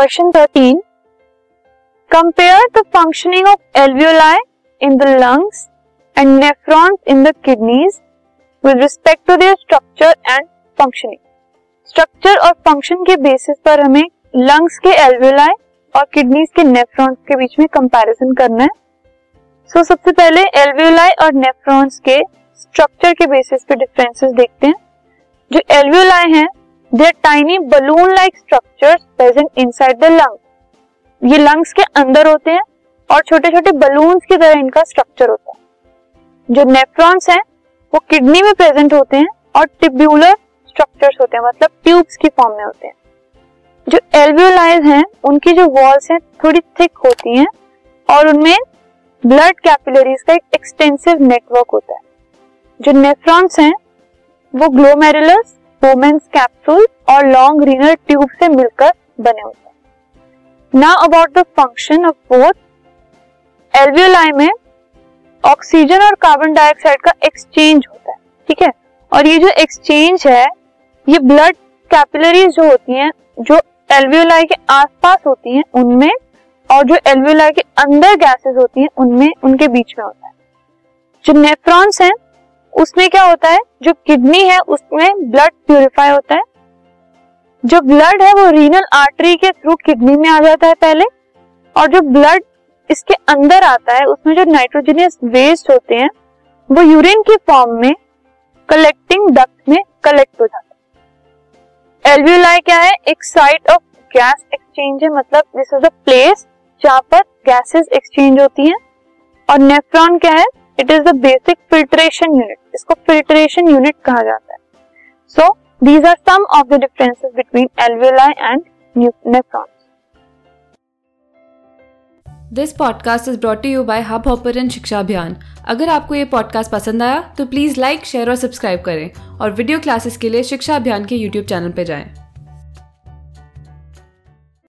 Question thirteen compare the functioning of alveoli in the lungs and nephrons in the kidneys with respect to their structure and functioning structure और function के basis पर हमें lungs के alveoli और kidneys के nephrons के बीच में comparison करना है। सो so, सबसे पहले एल्वियोलाई और नेफ्रॉन्स के स्ट्रक्चर के बेसिस पे डिफरेंसेस देखते हैं। जो एल्वियोलाई हैं they are tiny balloon like structure present inside the lung ये लंग्स के अंदर होते हैं और छोटे छोटे बलून की तरह इनका स्ट्रक्चर होता है। जो नेफ्रॉन्स हैं, वो किडनी में प्रेजेंट होते हैं और टिब्यूलर स्ट्रक्चर्स होते हैं मतलब ट्यूब्स की फॉर्म में होते हैं। जो एल्वियोलाइज हैं, उनकी जो वॉल्स हैं, थोड़ी थिक होती हैं और उनमें ब्लड कैपिलरीज का एक एक्सटेंसिव नेटवर्क होता है। जो नेफ्रॉन्स हैं, वो ग्लोमेरुलस वोमेन्स कैप्सूल और लॉन्ग रीनल ट्यूब से मिलकर बने होते हैं। Now about the function of both alveoli में ऑक्सीजन और कार्बन डाइऑक्साइड का एक्सचेंज होता है, ठीक है? और ये जो एक्सचेंज है, ये ब्लड कैपिलरीज जो होती हैं, जो एल्वियोलाई के आसपास होती हैं, उनमें और जो एल्वियोलाई के अंदर गैसेस होती हैं, उनमें, उनके बीच में होता है। जो नेफ्रॉन्स हैं उसमें क्या होता है? जो किडनी है, उसमें ब्लड प्यूरिफाई होता है। जो ब्लड है, वो रीनल आर्टरी के थ्रू किडनी में आ जाता है पहले। और जो ब्लड इसके अंदर आता है, उसमें जो नाइट्रोजनियस वेस्ट होते हैं, वो यूरिन की फॉर्म में कलेक्टिंग डक्ट में कलेक्ट हो जाता है। एल्वियोलाई क्या है? एक साइट ऑफ़ गैस एक्सचेंज है। मतलब दिस इज़ अ प्लेस जहाँ पर गैसेस एक्सचेंज होती हैं। और नेफ्रॉन क्या है? It is the basic filtration unit इसको फिल्ट्रेशन यूनिट कहा जाता है। So these are some of the differences between alveoli and nephrons this podcast is brought you by Hubhopper Shiksha Abhiyan अगर आपको ये पॉडकास्ट पसंद आया तो प्लीज़ लाइक शेयर और सब्सक्राइब करें और वीडियो क्लासेस के लिए शिक्षा अभियान के यूट्यूब चैनल पर जाएँ।